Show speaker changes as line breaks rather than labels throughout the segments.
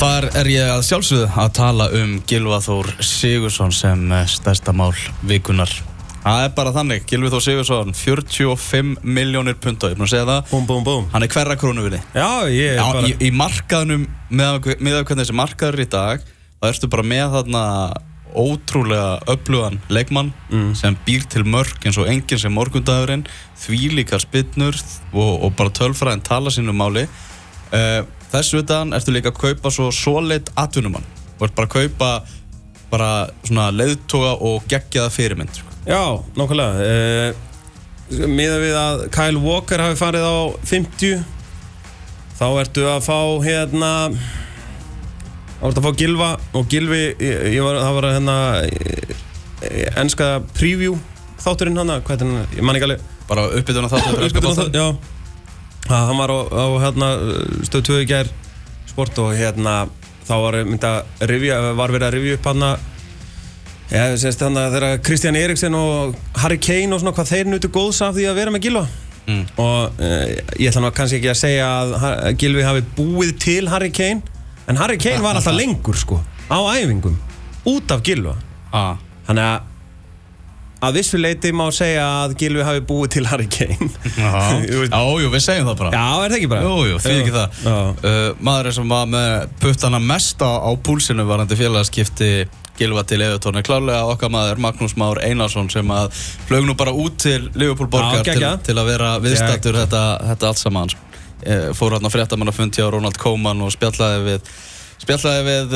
Og þar er ég að sjálfsögðu að tala um Gilva Þór Sigursson sem eh, stærsta mál vikunar. Það er bara þannig, Gilvi Þór Sigursson, 45 miljónir punta, ég er búin að segja það.
Búm, búm, búm.
Hann er hverra krónu við þið.
Já, ég er
Já,
bara...
í, í markaðnum, með, að hvernig þessi markaður í dag, þá ertu bara með þarna ótrúlega öflugan leikmann sem býr til mörg eins og enginn sem morgundagurinn, þvílíkar spinnur og, og bara tölfræðin tala sínu máli. Uh, þessu utan ertu líka að kaupa svo solid atvinnumann. Þú ert bara að kaupa bara svona leiðtoga og geggjaða fyrirmynd. sko.
Já, nákvæmlega. Uh, Miða við að Kyle Walker hafi farið á 50 þá ertu að fá hérna þá ertu að fá Gilva og Gilvi, ég, ég var, það var hérna ennska preview þátturinn hana, hvað er hann, ég man ekki alveg
Bara uppbytun að þáttu
Uppbytun á það, já Ha, hann var á, á hérna, stöð 2 í gær sport og hérna þá var, rifja, var verið að rifja upp hann ja, sérst hann að þeirra Kristján Eriksen og Harry Kane og svona hvað þeir nutu góðs af því að vera með Gilva
Mm.
og uh, ég ætla nú kannski ekki að segja að Gilvi hafi búið til Harry Kane en Harry Kane var alltaf lengur sko á æfingum út af Gilva
Ah.
þannig að að vissu leiti má segja að Gilvi hafi búið til Harry Kane. Þú veist-
Já, jú, við segjum það bara.
Já, er það ekki bara?
Jú, jú, því ekki það. Uh, maður sem var með puttana mest á, púlsinu varandi félagaskipti. Gilva til Evertón er klárlega okkar maður Magnús Már Einarsson sem að flög nú bara út til Liverpool borgar
Já,
til, til að vera viðstættur þetta, þetta allt saman. Uh, fór hann að fréttamann að fundi á Ronald Koeman og spjallaði við spjallaði við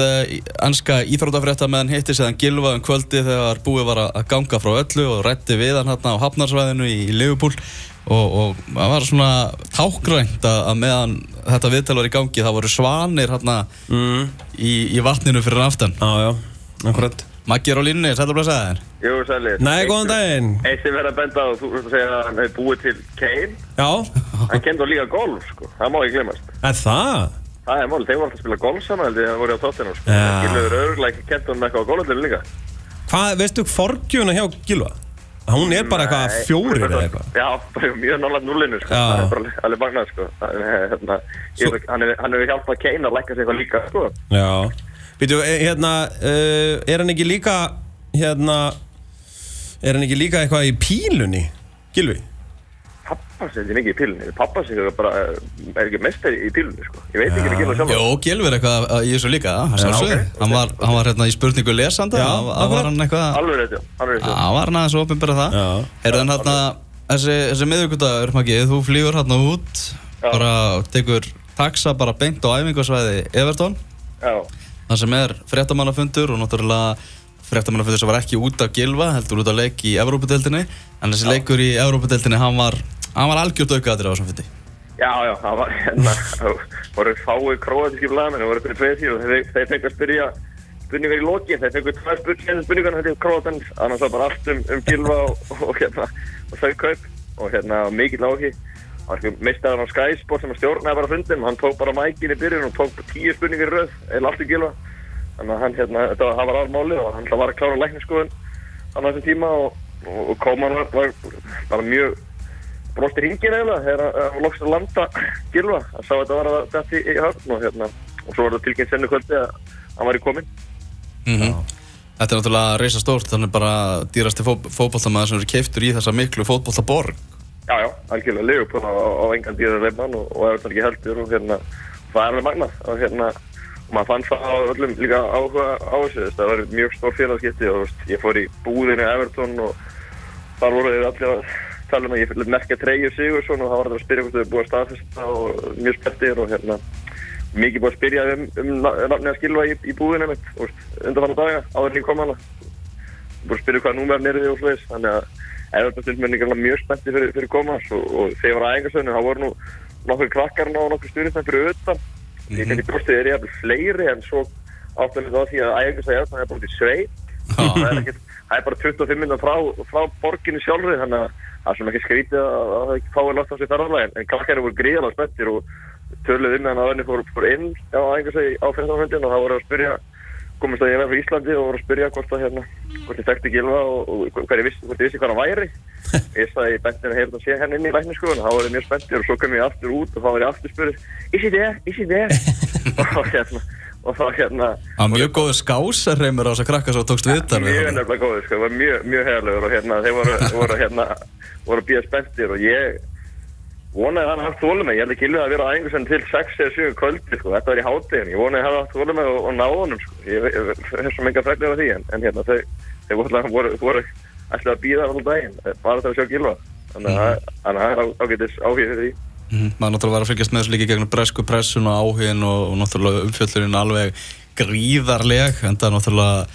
anska íþrótafrétta meðan hitti séðan Gilva um kvöldi þegar búið var að ganga frá öllu og rætti við hann hérna á Hafnarsvæðinu í, Liverpool og, og það var svona tákgrænt að, meðan þetta viðtal var í gangi það voru svanir hérna
mm.
í, í vatninu fyrir aftan
Já, já, akkurat
Maggi er á línni, sætla að blæsa þér
Jú, sælir.
Nei, góðan daginn
Eitt sem verður að benda á, þú veist að segja að hann hefði búið til Kane.
Já,
Hann kendi á líka golf, sko. Það má ekki glemast.
Það?
Er mál, þeir voru alltaf að spila golf saman, held ég, það voru á tóttinu, sko.
Já.
Gilviður örgulega ekki kent honum eitthvað á golföldinu líka.
Hvað, veistu forgjuna hjá Gilva? Hún er bara eitthvað fjórir eða eitthvað
Já, bara mjög nálega nullinu, sko.
Já.
Það er bara alveg magnað, sko. Er, hérna, hann, hefur hjálpað Kane að lækka sig eitthvað líka, sko.
Já Býtu, eh, hérna, uh, er hann ekki líka hérna er hann ekki líka eitthvað í pílunni Gilvi?
Pappa sig ekki mikið í pílunni. Pappa sig er bara, eh, er ekki mestar í pílunni, sko. Ég veit ekki hvað Gilva sjálf.
Jó, Gilvi er eitthvað í þessu líka að sjálfsögðu.
ok,
hann, var, hann var hérna í spurningu lesanda
Já,
það var hann eitthvað
Alveg rétt, já. Alveg rétt, já.
það var hann aðeins opinbera það
Já.
Heyrðu en hérna þessi, þessi miðvíkudagur Maggi, þú flýgur hérna út
Já.
bara tekur taxa bara beint á æfingarsvæði Evertón
Já.
það sem er fréttamannafundur og náttúrulega fréttamannafundur sem var ekki út af Gilva heldur út af leik í Evrópadeildinni en þessi leikur í Evrópadeildinni hann var, hann var algjört aukaðatir á þessum fundi.
Já, já, það var hérna, voru fáið króatíski blaðmenn, það voru fyrir tveið og þeir, þeir fengið að spyrja spurningar í lokin, þeir fengið tvær spurningar spurningar þetta er króatan, annars var bara allt um, um gilva og, og, hérna og þau kaup og hérna það var sko mistaðan á Sky Sport sem að stjórnaði bara fundin, hann tók bara mækin í byrjun og tók tíu spurningar í röð, eða allt um gilva þannig að hann hérna, þetta var, var almáli og hann var að klára lækniskoðun á þessum tíma og, og, og Kóman var, var bara mjög brosti hringin eiginlega þegar hann loks að landa gilva að sá að þetta var að þetta í, höfn og hérna og svo var það tilkynnt sennu kvöldi að hann var í komin
Þetta er náttúrulega reysa stórt þannig bara dýrasti fó, fótballtamaður sem eru keiftur í þessa miklu fótballtaborg
Já, já, algjörlega. Leopold á, á engan dýra leifmann og, og Everton ekki heldur og hérna það er alveg magnað og hérna maður fann það á öllum líka áhuga á þessu þess, það var mjög stór félagskipti og veist, ég fór í búðinu Everton og þar voru þeir allir að tala um að ég merkja Treyjur Sigursson og það var það að spyrja hvort þau búið að staðfesta og mjög spettir og hérna mikið búið að spyrja um, um nafnið að skilfa í, í búðinu mitt og undanfann daga áður en ég kom hana. Búið að spyrja hvaða númer nýrði og svoleiðis þannig að Everton-stundmenn er mjög spenntið fyrir, fyrir komast og, og þegar ég var aðeingarsöðinu þá voru nú nokkur krakkarna og nokkur stjórnismenn fyrir utan ég kannski bústið er ég að fleiri en svo áttanlega á því að aðeingarsöðu Everton er búin til sveit það er, ekkert, það er bara 25 minnum frá, frá borginu sjálfri þannig að það er svona ekki skrítið að að það ekki fáið látt á sig ferðarlega en, en krakkarnir voru gríðalega spenntir og töluð um meðan að önni fór, fór inn á á fyrstaföndin og það voru að spyrja komist að ég var frá Íslandi og voru að spyrja hvort að hérna, hvort ég þekkti Gilva og, og ég hvort ég vissi hvað hann væri. Ég sagði í bendinu að heyrða að sé henni inn í lækniskoðun og þá var ég mjög spenntur og svo kom ég aftur út og þá var ég aftur spurð is he there, is he there? Og hérna, og þá hérna
Það var mjög góður skásarreimur á þess að krakka svo tókst við
mjög
hann.
nefnilega góður sko, var mjög, mjög heiðarlegur og hérna þeir voru, voru hérna voru að býja spenntir og ég vonaði að hann haft þólum með, ég held ekki ilvið að vera á æfingu til 6 eða 7 kvöldi sko, þetta var í háttegin, ég vonaði að hann haft þólum með og, og náða honum sko, ég hef svo mikið fræklega því en, en hérna þau, þau voru, voru, alltaf að býða alltaf daginn, bara það að sjá gilva þannig að að það er ágætis áhugið fyrir því
Mhm, Maður náttúrulega var að fylgjast með þessu líka gegnum bresku pressun og áhugin og, og náttúrulega umfjöldurinn alveg gríðarleg en það er náttúrulega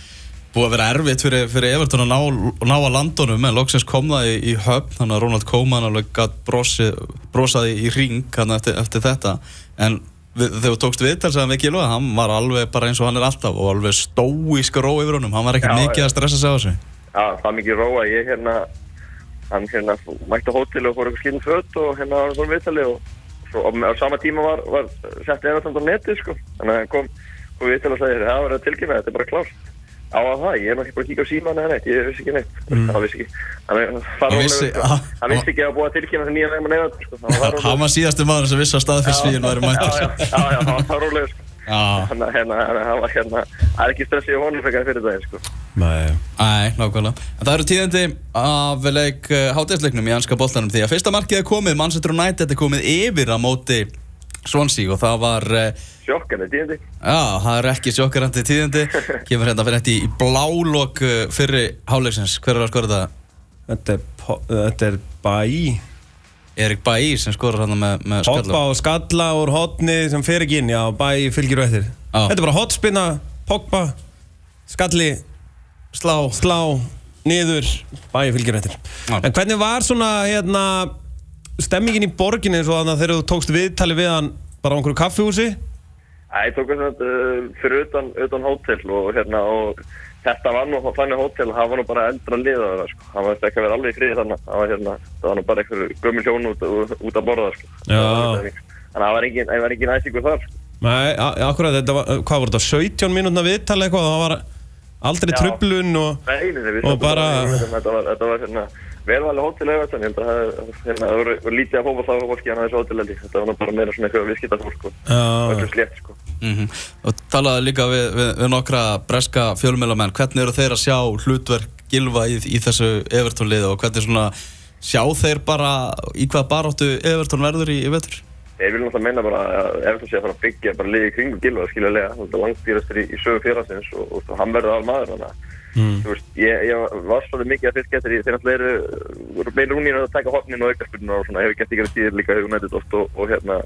búið að vera erfitt fyrir, fyrir Everton að ná, ná að landunum en loksins kom það í, í höfn þannig að Ronald Koeman alveg gætt brosaði í ring eftir, eftir þetta. En við, þegar þú tókst viðtalsaðan við Gilva hann var alveg bara eins og hann er alltaf og alveg stóísk ró yfir honum, hann var ekki
Já,
mikið að stressa sig á þessu.
Já, það er mikið róa, ég hérna hann hérna mætti á hótel og fór eitthvað skilin föt og hérna var hann viðtali og, og á sama tíma var, var sett eðarstand á neti sko. Þannig að hann kom, kom viðtali og sagði það var að tilkynna, þetta er bara klárt á að það, ég er náttúrulega bara að kíka á síman eða neitt, ég vissi ekki neitt. Mm. hann vissi ekki. Hann,
Hann
hann,
vissi-
vissi,
ah,
hann vissi ekki að búa að tilkynna það nýja með neðan sko, hann var
síðastu maður sem vissi að staðfessvíðin væri mættur.
Já, já, já, hann var rólegur sko. Hann hérna, hérna, hann var hérna það er ekki stressið honum frekar fyrir daginn sko.
Nei.
Nákvæmlega. En það eru tíðandi af leik uh, hátæðisleiknum í anska boltanum því að fyrsta markið er komið, Manchester United er komið yfir á móti Swansea og það var, uh,
sjokkandi tíðandi
já, það er ekki sjokkarandi tíðandi, kemur hérna fyrir þetta í blálok uh, fyrri háleiksins, hver er að skora þetta?
Þetta er, þetta er bæ
Erik Bailly sem skorar hérna með, með
Hoppa
skalla.
og skalla úr hotni sem fer ekki inn, já, bæ fylgir og eftir
Já.
Þetta er bara hotspinna, Pogba Skalli,
Slá.
slá, niður Bæ fylgir og eftir
Já.
En hvernig var svona, hérna Stemmingin í borginni eins og þannig að þegar þú tókst viðtali við hann bara á einhverju kaffihúsi
Æ, ég tók þess að uh, fyrir utan, utan hótel og hérna og þetta var nú þannig hótel, það var nú bara eldra liða það sko, það var ekki að vera alveg í friði þannig, það var hérna, það var nú bara einhver gömul hjón út, út, að borða sko. Þannig að það var engin, engin æsingur þar sko.
Nei, akkurat, þetta var, hvað voru þetta, 17 mínútna viðtali eitthvað, það var aldrei
Já.
trublun og Og bara-
Þetta var, þetta var hérna, velvalið hótel eða þetta, ég held að það, hérna, það voru, lítið að fófa það fólki hann að þessu hótel held ég, þetta var bara meira svona eitthvað viðskipta fólk sko,
Já.
öllu slétt sko.
Mm Og talaði líka við, við, við nokkra breska fjölmjölamenn, hvernig eru þeir að sjá hlutverk Gilva í, í þessu Everton liði og hvernig svona sjá þeir bara í hvað baráttu Everton verður í, í vetur?
Ég vil náttúrulega meina bara að þú sé að fara að byggja bara liði í kringum Gilva, skiljulega, þetta er langdýrastur í, í sögu félagsins og, og, og hann verður al maður þannig að
Mm.
veist, ég, ég var svolítið mikið að fyrst getur þeir náttúrulega eru, meira rúnir að taka hotnin og aukarspunna og svona, hefur gett ykkur tíðir líka hefur nættið oft og, og hérna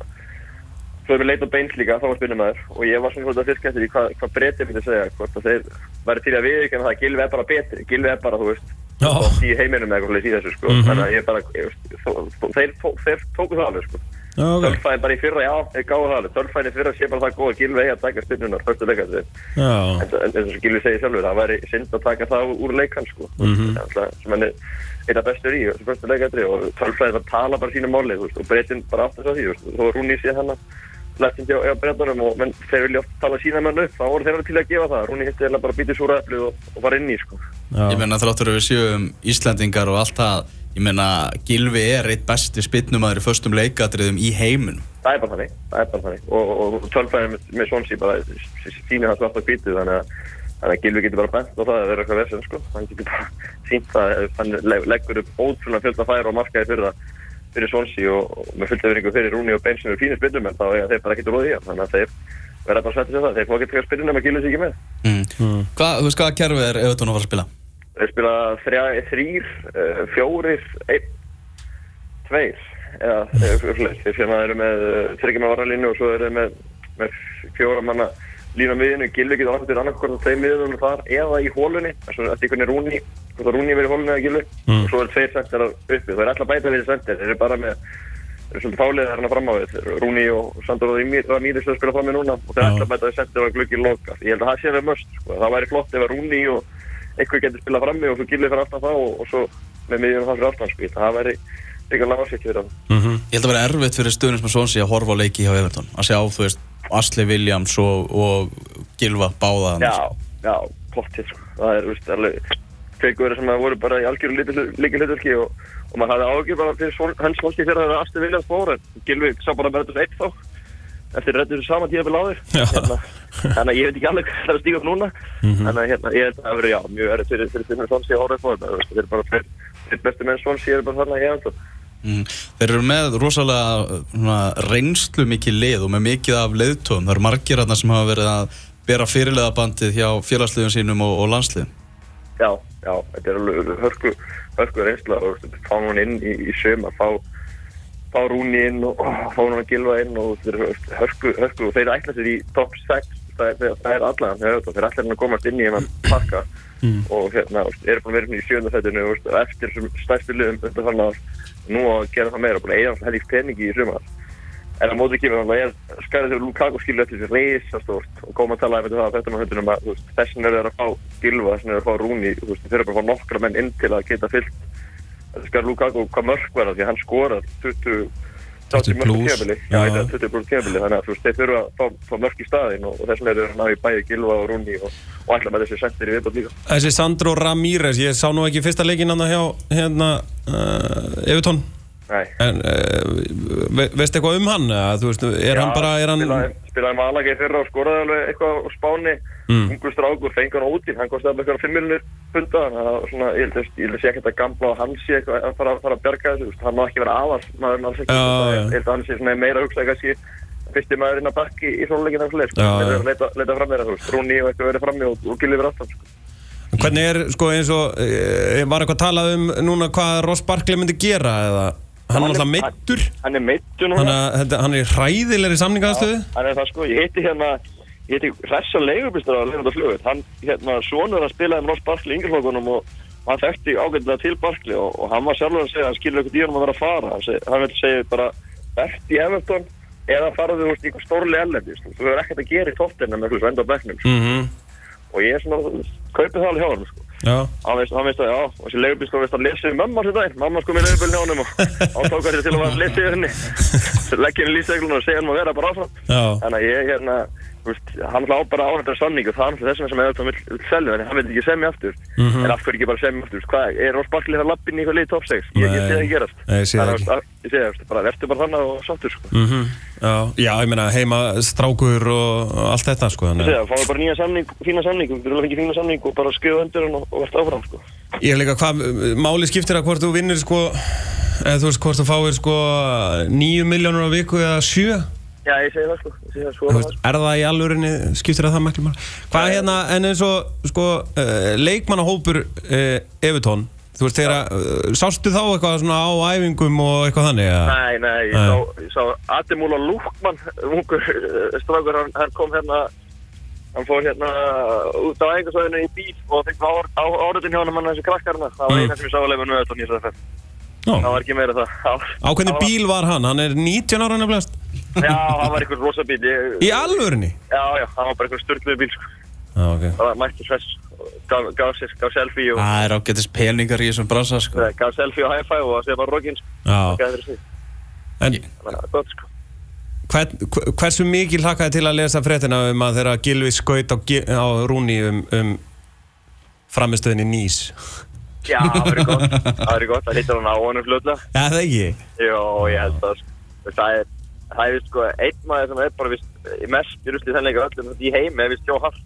svo hefur leitað beins líka, þá var spinnumæður og ég var svolítið að fyrst getur hvað, hvað breytið myndi segja, hvort að þeir væri til að viðkjanna það að Gilvi er bara betri, Gilvi er bara, þú veist
Já.
í heiminum eða eitthvað í þessu, sko
Mhm.
þannig að ég bara, ég, veist, þó, þó, þeir, þó, þeir tóku það alveg, sko
Já, ok.
Tölfæðin bara í fyrra, já, þeir gáðu það alveg. Tölfæðin í fyrra sé bara það góð að eigi að taka spinnunar fyrstu leikandi. En eins og Gilvi segir sjálfur, það væri synd að taka það úr leikann sko.
Mhm.
Alltaf, sem einn af bestur í þessu fyrstu leikandi og Tölfæðin bara tala bara sínu máli og breytin bara þess að því og þó Rúni sé hann að hjá, hjá breytunum og menn þeir vilja oft tala sína menn upp þá voru þeir alveg til að gefa það. Rúni hitti eða bara býtið súra eplið og, og var inn í sko.
Já.
Ég meina þráttur að við séum Íslendingar og allt það Ég meina Gilvi er eitt besti spinnumæður í föstum leikadriðum í heiminum.
Það er bara þannig, það er bara þannig. Og, og, og tölfræðin með, með Swansea bara sýnir það svart á hvítið þannig að þannig að Gilvi getur bara bent á það að vera eitthvað vesinn sko, hann getur bara sínt að hann leg- leggur upp ótrúlega fjölda færa og markaði fyrir það fyrir Swansea og, og með fullt yfiringu fyrir Rúni og Bein sem eru fínir spinnum en þá eiga þeir bara ekki róðið í hann þannig að þeir verða bara að setja sér það þeir fá ekki til að spinna nema Gilvi sig ekki með
mm. Hvað, þú veist hvaða kerfi er Everton að fara að spila?
þeir spila þrjá, þrýr, uh, fjórir, einn, tveir eða svoleiðis. þeir sem að eru með tryggjum með varalínu og svo eru þeir með, með fjóra manna lína miðinu, Gilvi getur annað til annarkvort á þeim miðunum þar eða í hólunni þess að einhvern er Rúni, hvort að Rúni verið hólunni eða Gilvi
Mm.
og svo eru tveir senterar uppi, það er alltaf bæta við senter, þeir eru bara með svolítið fálið þarna fram á við Rúni og Sandor og Ramírez að spila fram með núna og þeir
Já.
ætla að bæta við senter og gluggi loka ég held að það sé við möst, sko. það væri flott ef að Rúni og einhver getur spilað frammi og svo Gilvi fyrir aftan það og, og svo með miðjum það fyrir aftan spil það væri líka lágasikt fyrir hann
Mhm.
Ég held að vera erfitt fyrir stöðnins með Swansea að horfa á leiki hjá Everton að sjá, þú veist, Asli Williams og, og Gilva báða
já, já, pottið sko. það er, veist, alveg tveikuður sem að voru bara í algjöru líki hlutverki og, og maður hafði ágjur bara fyrir hans fyrir að það er Asti Viljáns bóra en Gilvi sá bara með þetta eitt þá eftir reddur þessu sama tíða fyrir áður.
Já.
hérna, Þannig að ég veit ekki alveg hvað það er að stíga upp núna. Þannig að hérna, ég held að það já, mjög erið fyrir, Svonsi að þetta þú veist, Þeir eru bara fyrir, bestu menn Svonsi eru bara þarna Evertón
Mm. Þeir eru með rosalega svona, reynslu mikið lið og með mikið af leiðtóðum. Það eru margir þarna sem hafa verið að bera fyrirleðabandið hjá félagsliðum sínum og, og landsliðum.
Já, já, þetta er alveg hörku, hörku reynsla og fá hún inn í, í söm að fá, fá Rúni inn og fá hún að gilfa inn og þeir eru hörku, hörku og þeir ætla sér í top 6 það er, það, er allan, þeir ætla sér að komast inn í einhvern pakka og hérna, eru búin að vera í sjöndafættinu og eftir stærstu liðum undir þannig að nú að gera það meira, búin að eiga helvík peningi í sumar. En á móti kemur þannig að ég skæði þegar Lukaku skilur eftir þessi reysa stórt og koma að tala um þetta þetta með hundunum að þessin eru þeir að fá gilva, þessin eru að fá Rúni þeir eru bara að fá nokkra menn inn til að geta fyllt. Skæði Lukaku hvað mörg verða því að hann skorar 20 30 mörg
plus.
kefili
Já.
já, já, 20 plus kefili þannig að þeir þurfa að fá, fá mörg í staðin og, og þessum eru þeir að ná í bæði gilva og Rúni og, og ætla með þessi sendir í viðbót líka
Þessi Sandro Ramírez, ég sá nú ekki fyrsta leikinn hann hjá hérna uh, Evertón. En uh, ve veistu eitthvað um hann? veist, er hann bara, er hann
spilaði, spilaði Malaga í fyrra og skoraði alveg eitthvað á Spáni
Mm.
ungur strákur, fengi hann út í hann kostiði alveg eitthvað 5 miljonir punta að það ég að að sé ekkert að gamla og hann sé eitthvað að fara, fara að bjarga þessu hann má ekki vera aðal maður ekki
Já,
Það er-
já.
held að hann sé meira að hugsa kannski fyrsti maður inn að bakki í leikinn af slik
Já, já.
leita, leita fram meira, þú veist, Rúni og eitthvað verið frammi og, og gilið verið aftan sko.
Hvernig er, sko, eins og uh, var eitthvað talað um núna hvað Ross Barkley myndi gera eða hann er alltaf meittur
hann er meittur núna.
Hann, hann er hræðilegri samningaðstöðu.
Hann er það sko, ég heiti hérna ég heiti Hressa leigubistur á Leifanda flugur hann, hérna, sonur að spilaði með Ross Barkley í yngjörflokkunum og og hann þekkti ágætilega til Barkley og, og hann var sjálfur að segja hann skilur eitthvað honum að vera að fara. Hann, seg, hann vil segja bara verðt í Everton eða veist í eitthvað stórli ellendis þú hefur ekkert að gera í tóttina með eitthvað enda á bekknum sko.
mm
og ég er svona, kaupið það alveg hjá hann sko. Hann veist, hann veist að, já, og þessi leigubistur veist að lesa við mamma sér daginn, mamma sko með leigubillin hjá honum og hann tók að til að vera að lesa yfir henni. Leggja henni lýseglun og segja hann að vera bara áfram.
Já,
Þannig að ég hérna, veist, hann hlá bara áhættar samning og það er náttúrulega þessum sem Evertón vill, vill selja en hann vil ekki semja aftur
Mhm.
en af hverju ekki bara semja aftur, hvað, er Ross Barkley það lappinn í eitthvað lið top 6, ég, ég sé það ekki gerast
Nei, ég sé það ekki.
að, ég sé það, bara verður bara þannig og sáttur sko.
mm já, já, ég meina heima strákur og allt þetta, sko
ég sé
að-
það, fáðu bara nýja samning, fína samning þú vil ekki fína samning og bara undir hann og, og verður áfram sko.
Ég er líka, hvað, máli skiptir að hvort þú vinnir, sko eða þú veist, hvort þú fáir, sko nýju miljónur á viku eða sjö
Já, ég segi það sko, ég segi það svo
veist, er það í alvörinni, skiptir það það mækli maður Hvað er hérna, en eins og, sko uh, leikmannahópur uh, Evertón, þú veist, þegar uh, sástu þá eitthvað svona á æfingum og eitthvað þannig, eða?
Nei, nei, ég sá, ég sá Ademúla Lúkmann, ungur eh, strákur, hann, hann kom hérna hann fór hérna út á æfingarsvæðinu í bíl og fekk áriðin hjá hann með þessi krakkarna það var
Mm.
eina sem ég sá að leifa nú þetta. og nýsa það
Nó,
það var ekki meira það
á hvernig bíl var hann? Hann er 19 ára nefnilegast
Já, það var einhver rosa bíl ég,
Í alvörinni?
Já, já, það var bara einhver styrkluð bíl sko.
Já, ok
það var mætti svess gaf, gaf, sér- gaf selfie og
Það er ágættis peningar í þessum bransa, sko.
gaf selfie og high five og það sé bara rokkin sko.
En
gott sko
hvern, hver- hversu mikil hlakkaði til að lesa fréttina um að þeirra Gilvi skaut á, á Rúni um, um framistöðin í Nýs
Já, það verður gott, það verður gott, það hittar hann á honum fljóðlega
Já, það ekki?
Jó, ég held það sko. Það er, það er vist sko, einn maður sem er bara vist í mest í rusli þennleika öllum í heimi er vist Jó Hart.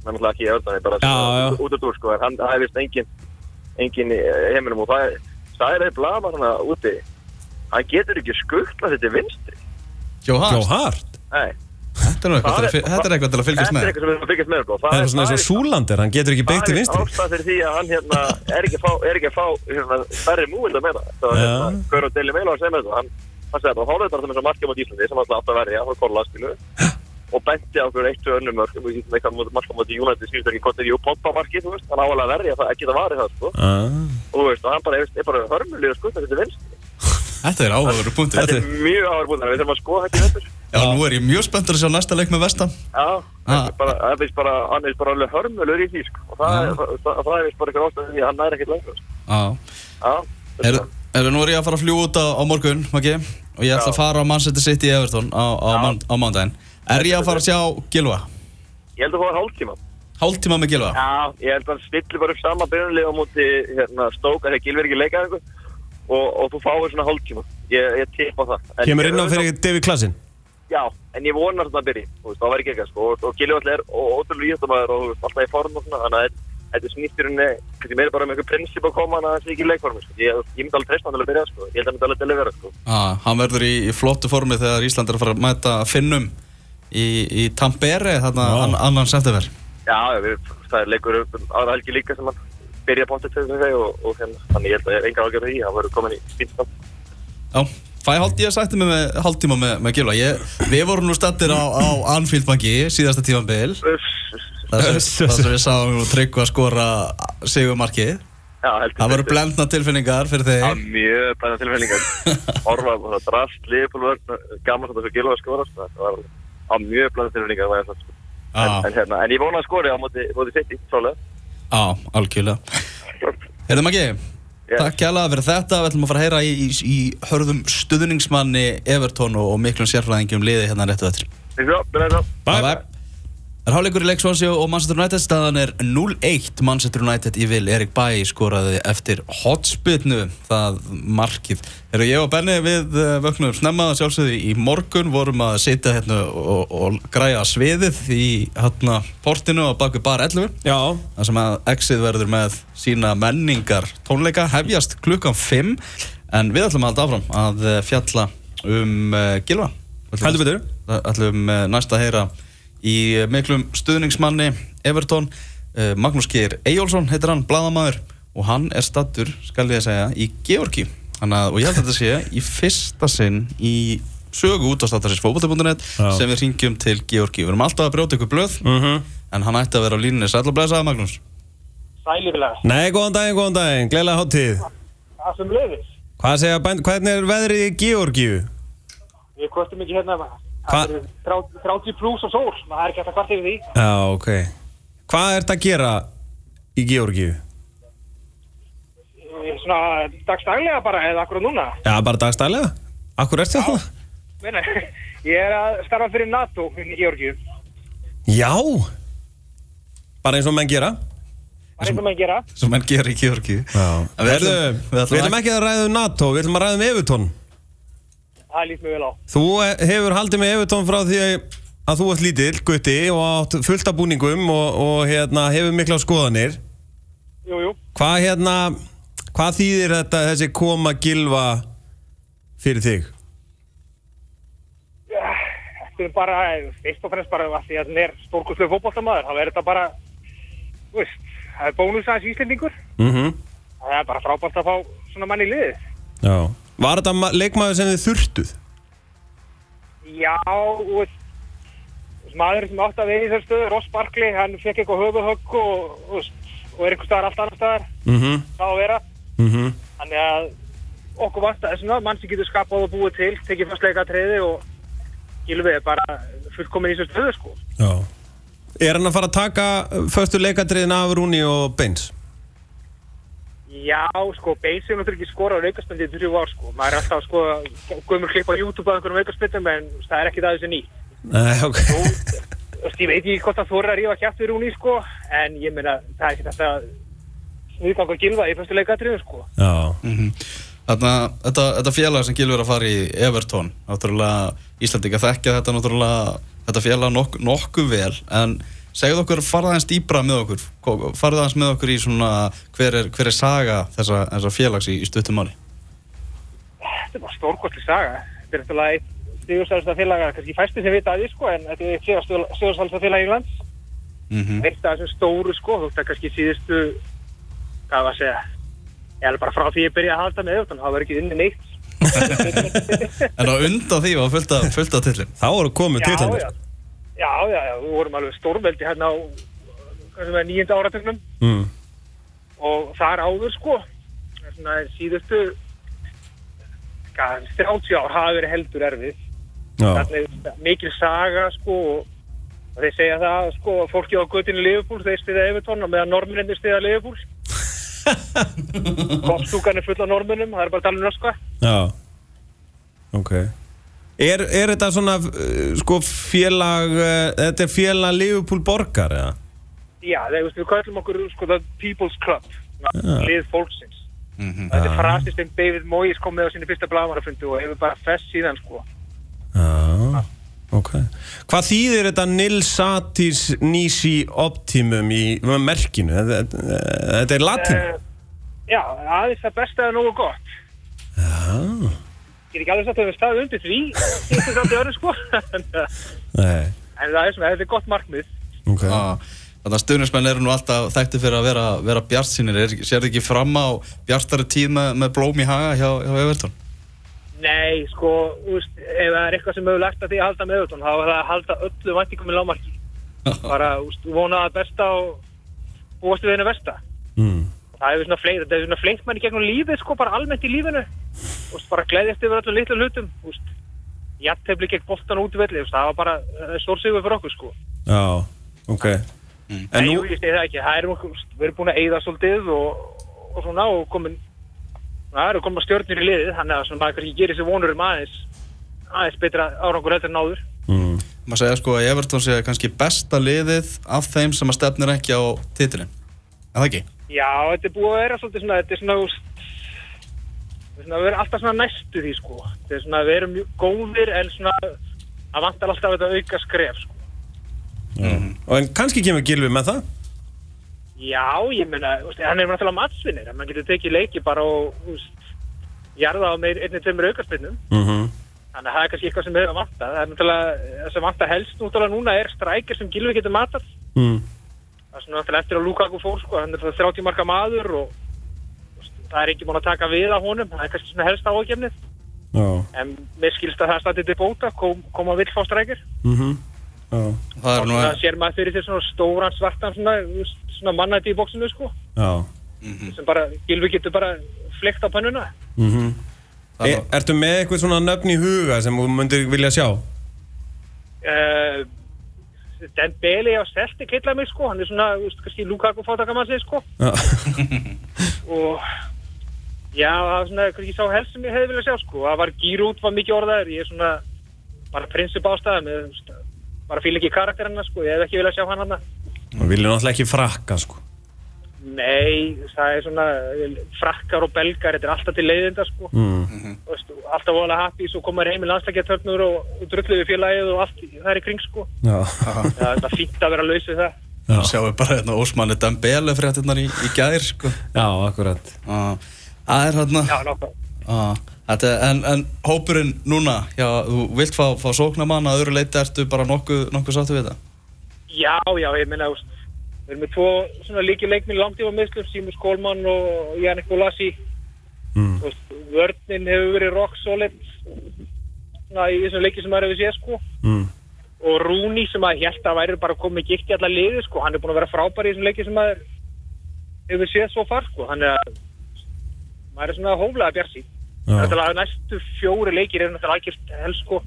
Það er náttúrulega ekki í öllum, það er bara
Já, já.
út- út og úr sko, en hann, það er vist engin engin í heiminum og það er það er eitthvað blama svona úti. Hann getur ekki skuttla þetta vinstri.
Jóhann,
Jó Hart?
Nei,
þetta er eitthvað til að fy- þetta er eitthvað til að fylgjast
þetta er
með.
að fylgjast með sko.
Það er svona eins og Súlandir, hann getur ekki beitt til vinstri.
ástæð fyrir því að hann hérna er ekki að fá, er ekki að fá hérna, stærri múind að meina það var
Já.
hérna, Gaur og Deli Meila að segja með þetta hann, hann segði bara, hólaði bara það með markjum á Íslandi sem alltaf átt að verja, hann korla skilu og benti á okkur eitt og önnum mörgum og eitthvað markjum á United skilur ekki hvort er jú pompa markið, þú veist, hann áhuga að verja það, ekki það varði
þetta er áhugaveru punktur.
þetta er mjög áhuga búin, við þurfum að skoða þetta í vettur
Já, nú er ég mjög spenntur að sjá næsta leik með Vestam.
Já,
Ah.
það er bara, það er hann er bara alveg hörmulegur í því, sko og það, það, það, það er vist bara eitthvað ástæð því að hann er ekkert lengur, sko
Já.
Já,
Er, er, nú er ég að fara að fljúa út á, morgun, Maggi, og ég ætla að fara á Manchester City í Everton á, mándaginn. Er ég að fara að sjá Gilva?
Ég held að það var hálftíma.
Hálftíma með Gilva?
Já, ég held að hann stilli bara upp sama byrjunlið á móti hérna, stóka þegar Gilver ekki leikaði einhver og, og þú fáir svona hálftíma. Ég, ég tippa það. En
Kemur inn á fyrir David Klassin
já, en ég vonar að það byrji, það var ekki eitthvað, sko, og, og alltaf er ótrúlega íþjóttamæður og alltaf í form og svona, þannig að þetta- í rauninni, kannski meira bara um einhver prinsip að koma hann að það sé ekki í leikformi, sko. Ég, ég myndi alveg treysta hann til að byrja, sko, ég held að hann myndi alveg delivera, sko.
Ah, hann verður í, í flottu formi þegar Ísland er að fara að mæta Finnum í, í Tampere þarna an, annan september
Já, já, við, það er leikur um aðra helgi líka sem hann byrja bóttið til þau og, og hérna, þannig ég held að ég er enga ágjörð því, hann verður komin í fínstand.
Já, fæ hálft ég að sætti mig með hálftíma með, með Gilva ég, Við vorum nú stattir á, á Anfield banki síðasta tímanbil þar sem, þar sem við sáum nú tryggva að skora sigumarkið
Já, heldur
Það voru blendna tilfinningar fyrir þig.
Já, mjög bæða tilfinningar. Orfa, það drast, liðbúlvörn, gaman þetta svo gilva að skora, sko. Það var mjög bæða tilfinningar, að sko. En, en, hérna, en ég vona að skori á móti, móti sitt í,
já, algjörlega. Heyrðu Maggi,
Yes.
takk kjærlega fyrir þetta. Við ætlum að fara að heyra í, í, í hörðum stuðningsmanni Everton og, og miklum sérfræðingjum liði hérna réttu
svo, byrjaði svo.
Bye bye Er hálfleikur í Leik Swansea og Manchester United? Staðan er 0-1 Manchester United í vil. Erik Bæ skoraði eftir hotspitnu það markið Þegar ég og Benni við eh, vöknum snemma sjálfsögði í morgun. Vorum að sitja hérna og, og græja sviðið í hérna portinu á baku bar 11
Já,
þar sem að Exit verður með sína menningar tónleika hefjast klukkan 5 en við ætlum að halda áfram að eh, fjalla um uh, Gilva. Það ætlum uh, næst að heyra í uh, miklum stuðningsmanni Everton uh, Magnús Geir Eyjólfsson heitir hann, bladamæður og hann er stattur, skal ég segja, í Georgi Þannig að, og ég held að þetta sé í fyrsta sinn í sögu út á
Já.
sem við ringjum til Georgi Við erum alltaf að brjóta ykkur blöð
mhm
en hann ætti að vera á línunni Sæll og blessaði Magnús
Sælifilega,
Nei, góðan daginn, góðan daginn, gleðilega hátíð
það sem löfis.
Hvað segja hvernig er veðrið í Georgíu?
Við kostum ekki hérna? Það er 30 30 pluss og sól, það er ekki hægt að kvarta yfir því.
Já, ok Hvað ert að gera í Georgíu?
Eh, Svona dagstaglega bara, eða akkurat núna.
Já, bara dagstælega Akkur ert það?
Meina, ég er að starfa fyrir NATO í Georgíu.
Já Bara eins og menn gera
er eitthvað með að gera.
sem menn gera í Georgi
Já
við ætlum
ekki að ræða um NATO, við ætlum að ræða um Evertón
Það líst mjög vel á.
Þú eh, hefur haldið með Evertón frá því að þú ert lítill, gutti og átt fullt af búningum og, og hérna, hefur mikla skoðanir
Jú, jú.
Hvað hérna, hvað þýðir þetta þessi koma gilva fyrir þig?
Ja, Þetta er bara, fyrst og fremst bara að því að hann er stórkustlega fótballtamaður. Það verður þetta bara, þú veist, það er bónus aðeins íslendingur.
Mm
Það er bara frábært að fá svona mann í liðið.
Já Var þetta ma- leikmaður sem þið þurftuð?
Já, veist, maðurinn sem átti að vegi þessar stöðu, Ross Barkley, hann fekk eitthvað höfuhögg og, veist, og er einhver staðar allt annar staðar,
Mhm,
þá að vera.
mhm
Þannig að okkur vant að þessum mann sem getur skapað og búið til, tekið fyrst leikatriði og Gilvi er bara fullkomin í þessu stöðu, sko.
Já Er hann að fara að taka föstu leikadriðin af Rúni og Beins?
Já, sko, Beins hefur náttúrulega ekki skorað á aukaspöndi í þrjú ár, sko. Maður er alltaf að skoða gömur klipp á YouTube af einhverjum aukaspöndum, en það er ekki það þessu ný.
Nei, ok
Þú veist, ég veit ekki hvort það þorir að rífa kjæft við Rúni, sko, en ég meina, það er ekki þetta sniðganga gilva í fyrstu leikatriðu, sko.
Já
Þarna, þetta, þetta félag sem Gilvi er að fara í Everton náttúrulega, Íslandika þekkja þetta náttúrulega, þetta félag nokk, nokkuð vel en segðu okkur, farða aðeins dýbra með okkur Ko- farðu aðeins með okkur í svona hver er, hver er saga þessa, þessa félags í, í stuttumáli
Þetta er bara stórkostli saga. Þetta er eftirlega eitt stígursælsta félaga, kannski fæsti sem vita að því, sko, en þetta er eitt stígursælsta félag í lands.
mm -hmm.
Eitt af þessum stóru, sko, þú veist að kannski síðustu, hvað var að segja, ég er bara frá því ég byrjaði að halda með auðvitað, það var ekki inni neitt.
En á undan því var fullt af, fullt af tillin
Þá voru komið til
já, já, já, við vorum alveg stórveldi hérna á, er, nýjönda áratögnum
mm.
og þar áður, sko, svona síðustu, hvað, 30 ár hafa verið heldur erfið. Þannig mikil saga sko og þeir segja það sko að fólki á göttinu Liverpool þeir stiða Evertón og meðan norminni stiða Liverpool. Kopstúkan er full af norminum það er bara að tala um nöskva
já. Ok Er, er þetta svona uh, sko félag uh, þetta er félag Liverpool borgar eða?
Já, þeir, veist, við kallum okkur sko the People's Club
Já.
lið fólksins
Mhm.
Þetta er frasi sem David Moyes kom með á sinni fyrsta blagamannafundu og hefur bara fest síðan sko
Já Ok. Hvað þýðir þetta Nil Satis Nisi Optimum í merkinu? Þetta, þetta er latin?
Eh, Já, aðeins það besta er nógu gott.
Já.
Ég er ekki alveg satt að við staðum undir því, þetta er samt í öðru sko. en það er svona, þetta er gott markmið.
Ok.
Já, Þannig að stuðnismenn eru nú alltaf þekkti fyrir að vera, vera bjart sínir. Sér þið ekki fram á bjartari tíð með, með blóm í haga hjá, hjá Everton?
Nei, sko, veist, ef það er eitthvað sem hefur lært að því að halda með Evertón, þá er það að halda öllu væntingum í lámarki. Bara, veist, vona að besta og búast við henni besta.
Mm.
Það hefur svona fleik, þetta hefur svona fleikt mann í gegnum lífið, sko, bara almennt í lífinu. Þú veist, bara gleðjast yfir öllum litlu hlutum. Jattefli gegn boltan út í velli, það var bara stórsigur fyrir okkur, sko.
Já, ok.
En
En nú,
ég segi það ekki, það er okkur, við erum búin að eyða svolítið og, og svona og komin, það eru komin stjórnir í liðið, þannig að svona maður gerir sér vonur um aðeins, aðeins betra árangur heldur en áður.
mm.
Maður segja sko að Everton sé kannski besta liðið af þeim sem að stefnir ekki á titilin. Er það ekki?
Já, þetta er búið að vera svolítið svona, þetta er svona, úst, þetta er svona, við erum alltaf svona næstu því, sko. Svona, við erum góðir en svona, það vantar alltaf þetta auka skref, sko.
Og en kannski kemur Gilvi með það?
Já, ég meina, úst, hann er náttúrulega matsvinnir, en maður getur tekið leiki bara og, jarða á meir einnig tveimur aukarspinnum.
Mhm.
Þannig að það er kannski eitthvað sem við erum að vanta. Það er náttúrulega, það sem vanta helst náttúrulega núna er strækir sem Gilvi getur matað.
Mm.
Það er svona náttúrulega eftir að Lukaku fór, sko, hann er það 30 marka maður og það er ekki búin að taka við af honum. Það er kannski svona helst áhugjefnið.
Já.
En mér skilst að það stætti til bóta, kom, koma vill fá strækir.
Mhm. Já.
Það er nú
það sér maður fyrir því svona stóran svartan svona, svona mannætti í bóksinu, sko.
Já.
Sem bara, Gilvi getur bara fleikt á pannuna.
Mhm.
Það
E,
er-
ertu með eitthvað svona nöfn í huga sem þú myndir vilja sjá?
Uh, Dembele á Celtic heitla mig, sko. Hann er svona, úst, kannski Lukaku fátakamann sig, sko.
Já.
og já, það var svona kannski sá helst sem ég hefði viljað sjá sko það var Gírút, var mikið orðaður ég er svona bara prinsip þú veist, bara fíl ekki karakterina sko ég hef ekki viljað sjá hann hann
Það vilja náttúrulega ekki frakka, sko.
nei, það er svona frakkar og belgar, þetta er alltaf til leiðinda sko
Mm.
Þú veist, alltaf voðalega happy, svo koma heim í landslækjartörnur og, og drulluðu félagið og allt það er í kring sko
Já.
það er fínt að vera laus við það
Já.
Sjáum við bara hérna Ósmanni Dembele fréttinnar í, í gæðir sko.
Já, akkurat.
Ah, Það er hérna
já, nokkuð
ah, en, en hópurinn núna já, þú vilt fá, fá sóknamann að öðru leiti ertu bara nokkuð, nokkuð sáttu við það?
Já, já, ég veist, við erum með tvo svona líki leikminn langtíma meðslum, Símus Kólmann og Jannik Bólasi.
Mm.
Vörninn hefur verið rock solid svona í þessum leiki sem maður hefur séð, sko.
Mm.
Og Rúni sem að held að væri bara komið gikt í alla liði, sko. Hann er búin að vera frábær í þessum leiki sem maður hefur séð svo far, sko. Hann er að, maður er svona hóflega bjarsi.
Já.
Náttúrulega næstu fjóri leikir eru náttúrulega algjört helst, sko.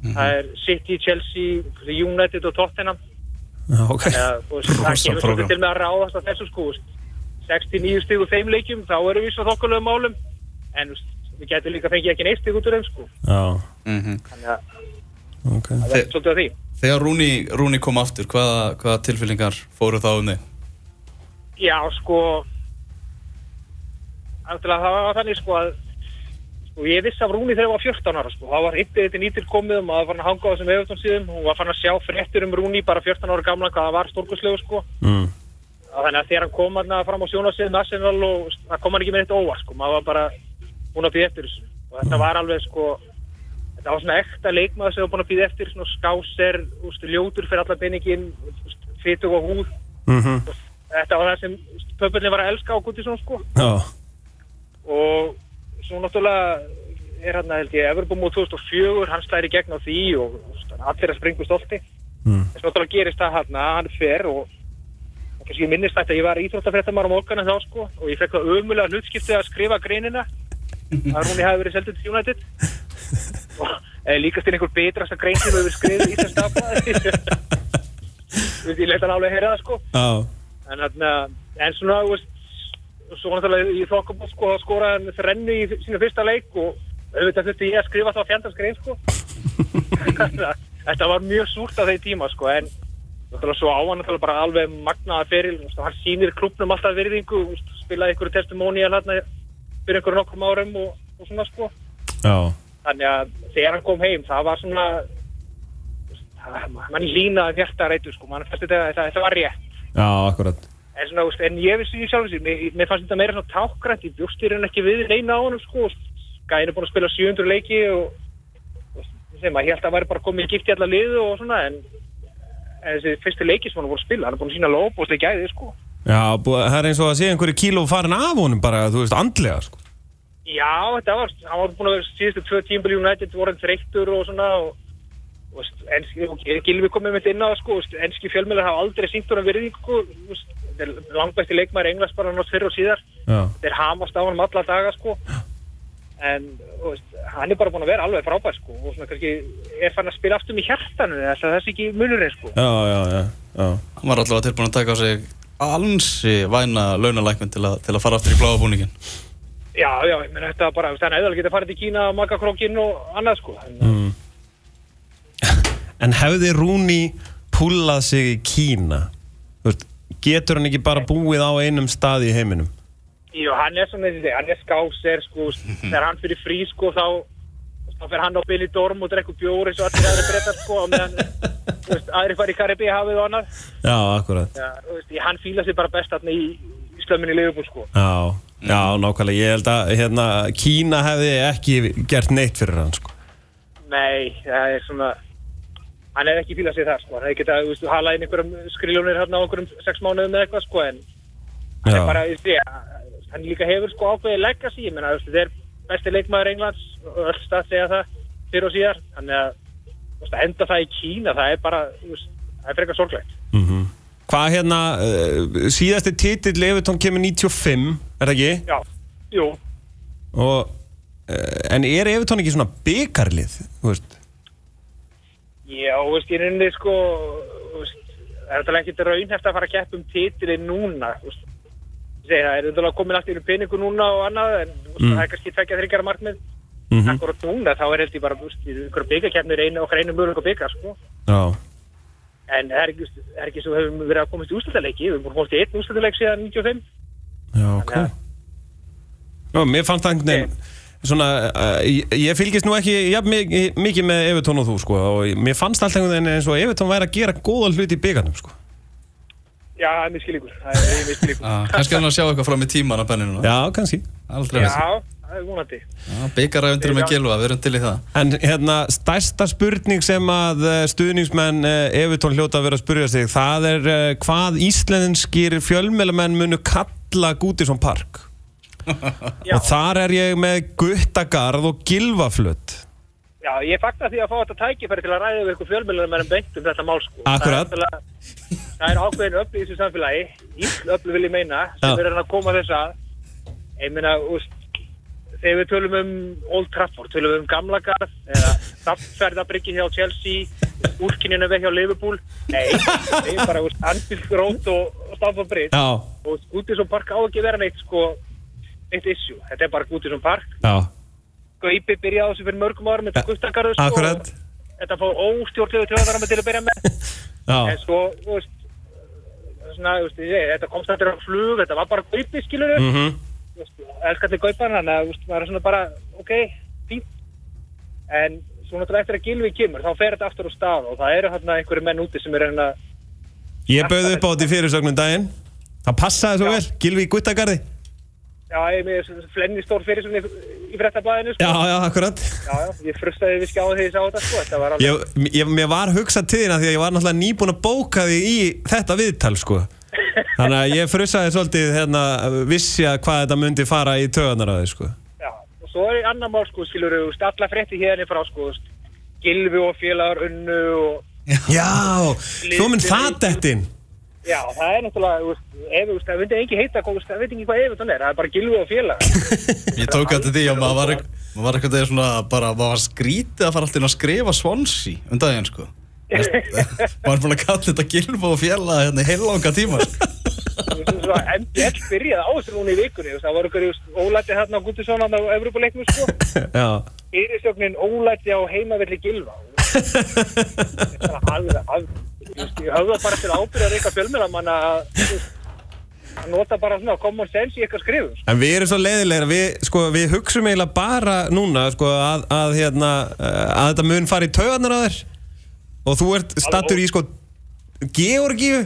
Það er City, Chelsea, United og Tottenham.
Já, ok.
Já, þú veist, það kemur svolítið til með að ráðast á þessu sko, þú veist. 69 stig úr þeim leikjum, þá erum við svo þokkulegum málum en við getum líka fengið ekki neitt stig út úr þeim sko.
Já,
Mm
þannig að
ok.
það er svolítið á því
Þegar Rúni, Rúni kom aftur, hvaða, hvaða tilfyllingar fóru þá um þig?
Já, sko það var þannig sko að sko, ég vissi af Rúni þegar ég var 14 ára sko. það var yttið þetta nýttil komið og maður var fann að hanga á þessum eftir síðum hún var fann að sjá fréttur um Rúni bara 14 ára gamla hvað það var stórkurslegu sko.
Mm.
Og þannig að þegar hann kom hann fram á sjónasið Arsenal og það kom hann ekki með eitt óvart sko. maður var bara búin að býða eftir þessu og þetta var alveg sko þetta var svona ekta leikmaður sem var búin að býða eftir svona skáser, ljótur fyrir alla peningin fytug og húð
Mm
þetta var það sem pöpulli var að elska á Guttisson sko
Já.
Og svo náttúrulega er hann held ég Everbúmú 2004, hann slæri gegn á því og allir að springu stolti
Mm.
þess náttúrulega gerist það hann að hann fer og, og kannski ég minnist þetta að ég var íþróttafréttamar á morgana þá sko og ég fekk það ömulega hlutskiptið að skrifa greinina að hún hafi verið seldið til United og eða líkast til einhver betrasta grein sem hefur verið skrifið í þess stafla ég leita hann alveg að heyra það sko
Já.
en, en svona svo náttúrulega í þokkabóð sko, þá skoraði hann þrennu í sína fyrsta leik og auðvitað þurfti ég að skrifa þá fjandarskrein sko að þetta var mjög súrt á þeir tíma sko en náttúrulega svo á hann náttúrulega bara alveg magnaða feril, hann sýnir klubnum alltaf virðingu, spilaði einhverju testimónial hérna fyrir einhverju nokkrum árum og, og svona sko
Já.
þannig að þegar hann kom heim það var svona mann línaði hjarta rættu sko, mann þetta, þetta, þetta var rétt.
Já, akkurat
En, svona, veist, en ég vissi í sjálfum sér, mér, mér fannst þetta meira svona tákgrænt, ég bjóst í raun ekki við neina á honum sko, gæðin er búin að spila 700 leiki og, og sem að ég held að væri bara komið í gift í alla liðu og svona, en, en þessi fyrstu leiki sem hann voru að spila, hann er búin að sína lóp og slegja gæði sko.
Já, það er eins og að sé einhverju kíló farin af honum bara, þú veist, andlega sko
Já, þetta var, hann var búin að vera síðustu tvö tímbili United voru hann þreyttur og svona og, og enski, og Gilvi komið með þetta inn á það, sko, enski fjölmjölar hafa aldrei sýnt honum virðingu, sko, veist, þetta er langbæsti leikmæri Englands bara nátt fyrr og síðar,
Já,
þeir hamast á honum alla daga, sko, en þú veist, hann er bara búin að vera alveg frábær, sko, og svona kannski er fann að spila aftur með hjartanu, þess að það sé ekki munurinn, sko.
já, já, já, já.
Hann var allavega tilbúin að taka á sig ansi væna launalækminn til, að- til að fara aftur í bláa búningin.
Já, já, ég menn þetta bara, þú veist, hann hefði alveg getað farið til Kína, Magakrókin og annað, sko, en,
Mm. En hefði Rúni púlað sig í Kína þú veist, getur hann ekki bara búið á einum stað í heiminum
Jú, hann er svona þessi, hann er skáser, sko, þegar hann fyrir frí, sko, þá, þá fyrir hann á Billy Dorm og drekku bjóri eins og allir aðri breytar, sko, og meðan, þú veist, aðri fari í Karibi hafið og annað.
Já, akkurat
Já, þú veist, hann fíla sig bara best þarna í, í slömminni Liverpool, sko.
Já, já, nákvæmlega Ég held að hérna, Kína hefði ekki gert neitt fyrir hann sko.
Nei, það er svona, hann er ekki fíla sig þar, sko, hann hefði getað, halað inn einhverjum skriljónir hérna á einhverjum sex mánuðum eða eitthvað, sko, en hann
Já.
er bara, ég sé, hann líka hefur, sko, ákveðið legacy, ég menna, þetta er besti leikmaður Englands öll stað segja það fyrir og síðar, þannig að, þú veist, að enda það í Kína, það er bara, það er frekar sorglegt.
mm Hvað hérna uh, síðasti titill Evertón kemur 95 er það ekki?
Já, jú,
Og, uh, en er Evertón ekki svona byggarlið þú veist?
Já, þú veist, ég reyndi sko, veist, það er þetta ekkert raunhæft að fara að keppa um titilin núna, þú veist. Það er auðvitað komin allt í einu peningu núna og annað, en veist,
Mm.
það er kannski tvekja þryggjara markmið.
Mhm.
Akkurat núna, þá er held ég bara, þú veist, í einhverju byggakeppnir einu okkar einu mjög bygga, sko.
Já
En það er er ekki svo hefum verið að komast í úrstæðaleiki, við að komast í einn úrstæðaleik síðan 95.
Já, ok
að-
Já, mér fannst það einhvern veginn Svona, uh, ég, ég fylgist nú ekki ja, mikið, mikið með Evertón og þú sko og mér fannst alltaf einhvern veginn eins og Evertón væri að gera góða hluti í byggarnum sko
Já, það er miskilíkur, það er miskilíkur.
Já, kannski er hann að sjá eitthvað fram í tíman á benninu.
Já, kannski
Aldrei
Já, það er vonandi.
Byggaræfundur með Gilva, við erum til í það.
En hérna, stærsta spurning sem að eh, stuðningsmenn uh, Evertón hljóta að vera að spurja sig það er uh, hvað íslenskir fjölmélamenn munu kalla Gútisson Park
Já,
og þar er ég með Guttagarð og Gilvaflutt
já, ég fagnar því að fá þetta tækifæri til að ræða við ykkur fjölmjölunar með um beint um þetta mál, sko.
Akkurat.
Það er, það er ákveðin öflug í þessu samfélagi, íll öflug vil ég meina, sem
Já.
er að koma þess að, ég meina, úst, þegar við tölum um Old Trafford, tölum við um Gamla Garð, eða Staffferðabryggi hjá Chelsea, úrkinninu við hjá Liverpool, nei, það er bara, Anfield Road og, Stamford Bridge, og Gútisson Park á ekki vera neitt, sko, neitt issue, þetta er bara Gútisson Park,
já,
Gaupi byrjaði á þessu fyrir mörgum árum, þetta Guttagarðu, sko,
akkurat.
Þetta fór óstjórnlegu tjóðanar til að byrja með.
Já,
en svo, þú veist svona, þú veist, þetta komst þetta á flug þetta var bara kaupi, skilur mm.
mhm
elskallið kaupan, þannig að, þú veist, maður er svona bara ok, fínt. En svo náttúrulega eftir að Gilvi kemur þá fer þetta aftur á stað og það eru hérna einhverju menn úti sem er hérna
Ég bauði upp á þetta í fyrirsögnum daginn. Það passaði svo vel, Gilvi í Guttagarði
já, ég er með flenni stór fyrir svona í, í frettablaðinu, sko.
Já, já, akkurat.
Já, já, ég frustaði við skjáði þegar ég sá þetta, sko þetta var alveg,
ég, ég, Mér var hugsað til þín að því að ég var náttúrulega nýbúin að bóka því í þetta viðtal sko. Þannig að ég frusaði svolítið hérna, vissi að hvað þetta myndi fara í töðanar að þið sko.
Já, og svo er annar mál, sko, skilur þú alla frétti hérna frá, sko, þú Gilvi og félagar unnu og
Já, svo mynd það
Já, það er náttúrulega, ef það myndi ekki heita, það veit ekki hvað Everton er, það er bara gilvi og félag.
Ég tók eftir því að maður var, ekk- maður var eitthvað þegar svona bara, maður var skrítið að fara alltaf inn að skrifa Swansea um daginn sko. maður er búin að kalla þetta gilfa og fjalla hérna í heilanga tíma.
Svo að MBL byrjaði á þessu núna í vikunni, það voru ykkur, þú veist, ólætti þarna á Guttisson á Evropaleiknum, sko.
Já,
Fyrirsögnin ólætti á heimavelli gilva. Ég höfða bara til fjölmjölamann að, þú veist, að nota bara svona common sense í eitthvað skrifum, sko.
en við erum svo leiðilegra við, sko, við hugsum eiginlega bara núna sko, að, að, hérna, að þetta mun fara í töðanar að þér. Og þú ert stattur í sko Georgíu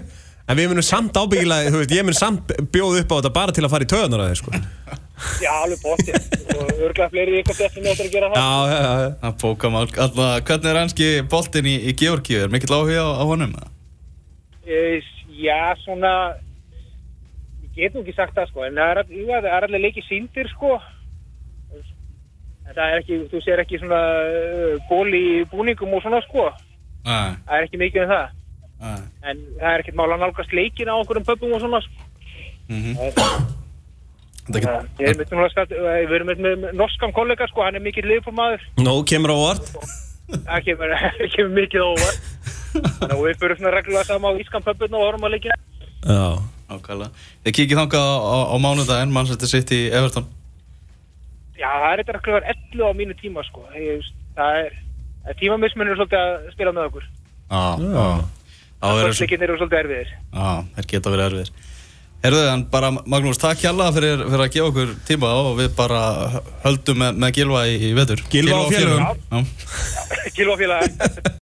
en við munum samt ábyggilega, þú veist, ég mun samt bjóða upp á þetta bara til að fara í töðunar að þið sko
Já, alveg bóttið. Og örgulega fleiri ykkur með þetta að gera það.
Já, já, já, já
Það bókamál, alltaf, hvernig er hanski boltinn í, í Georgíu? Er mikill áhuga á, á honum? eða?
Eh, Já, svona, ég get nú ekki sagt það, sko, en það er, jú, það er allir leikið síndir, sko. En það er ekki, þú sér ekki svona uh, ból í búningum og svona, sko.
Nei,
Það er ekki mikið um það. En það er ekkert mál að nálgast leikin á okkur um pöpum og svona, sko.
Mhm.
Það
er
er, er skatt, við erum með, með norskan kollega, sko, hann er mikill liðbúrmaður.
Nó kemur á óvart
Það kemur, kemur mikið óvart. Þannig að við fyrir svona reglulega saman á Ískan pöpun og horfum að leikina.
Já
ákvæmlega. Þið kikið þangað á, á, á mánudaginn, Manchester City Everton.
Já, það er eitthvað klukar 11 á mínu tíma sko. Er, það er tímamismunir svolítið að spila með okkur.
Já, já. Er
Fólksleikin eru svolítið erfiðir.
já, þeir geta verið erfiðir. Herðu, en bara, Magnús, takk hjalla fyrir, fyrir að gefa okkur tíma og við bara höldum með, með Gilva í, í vetur.
Gylfa og félögum.
Já.
Kilva félagi.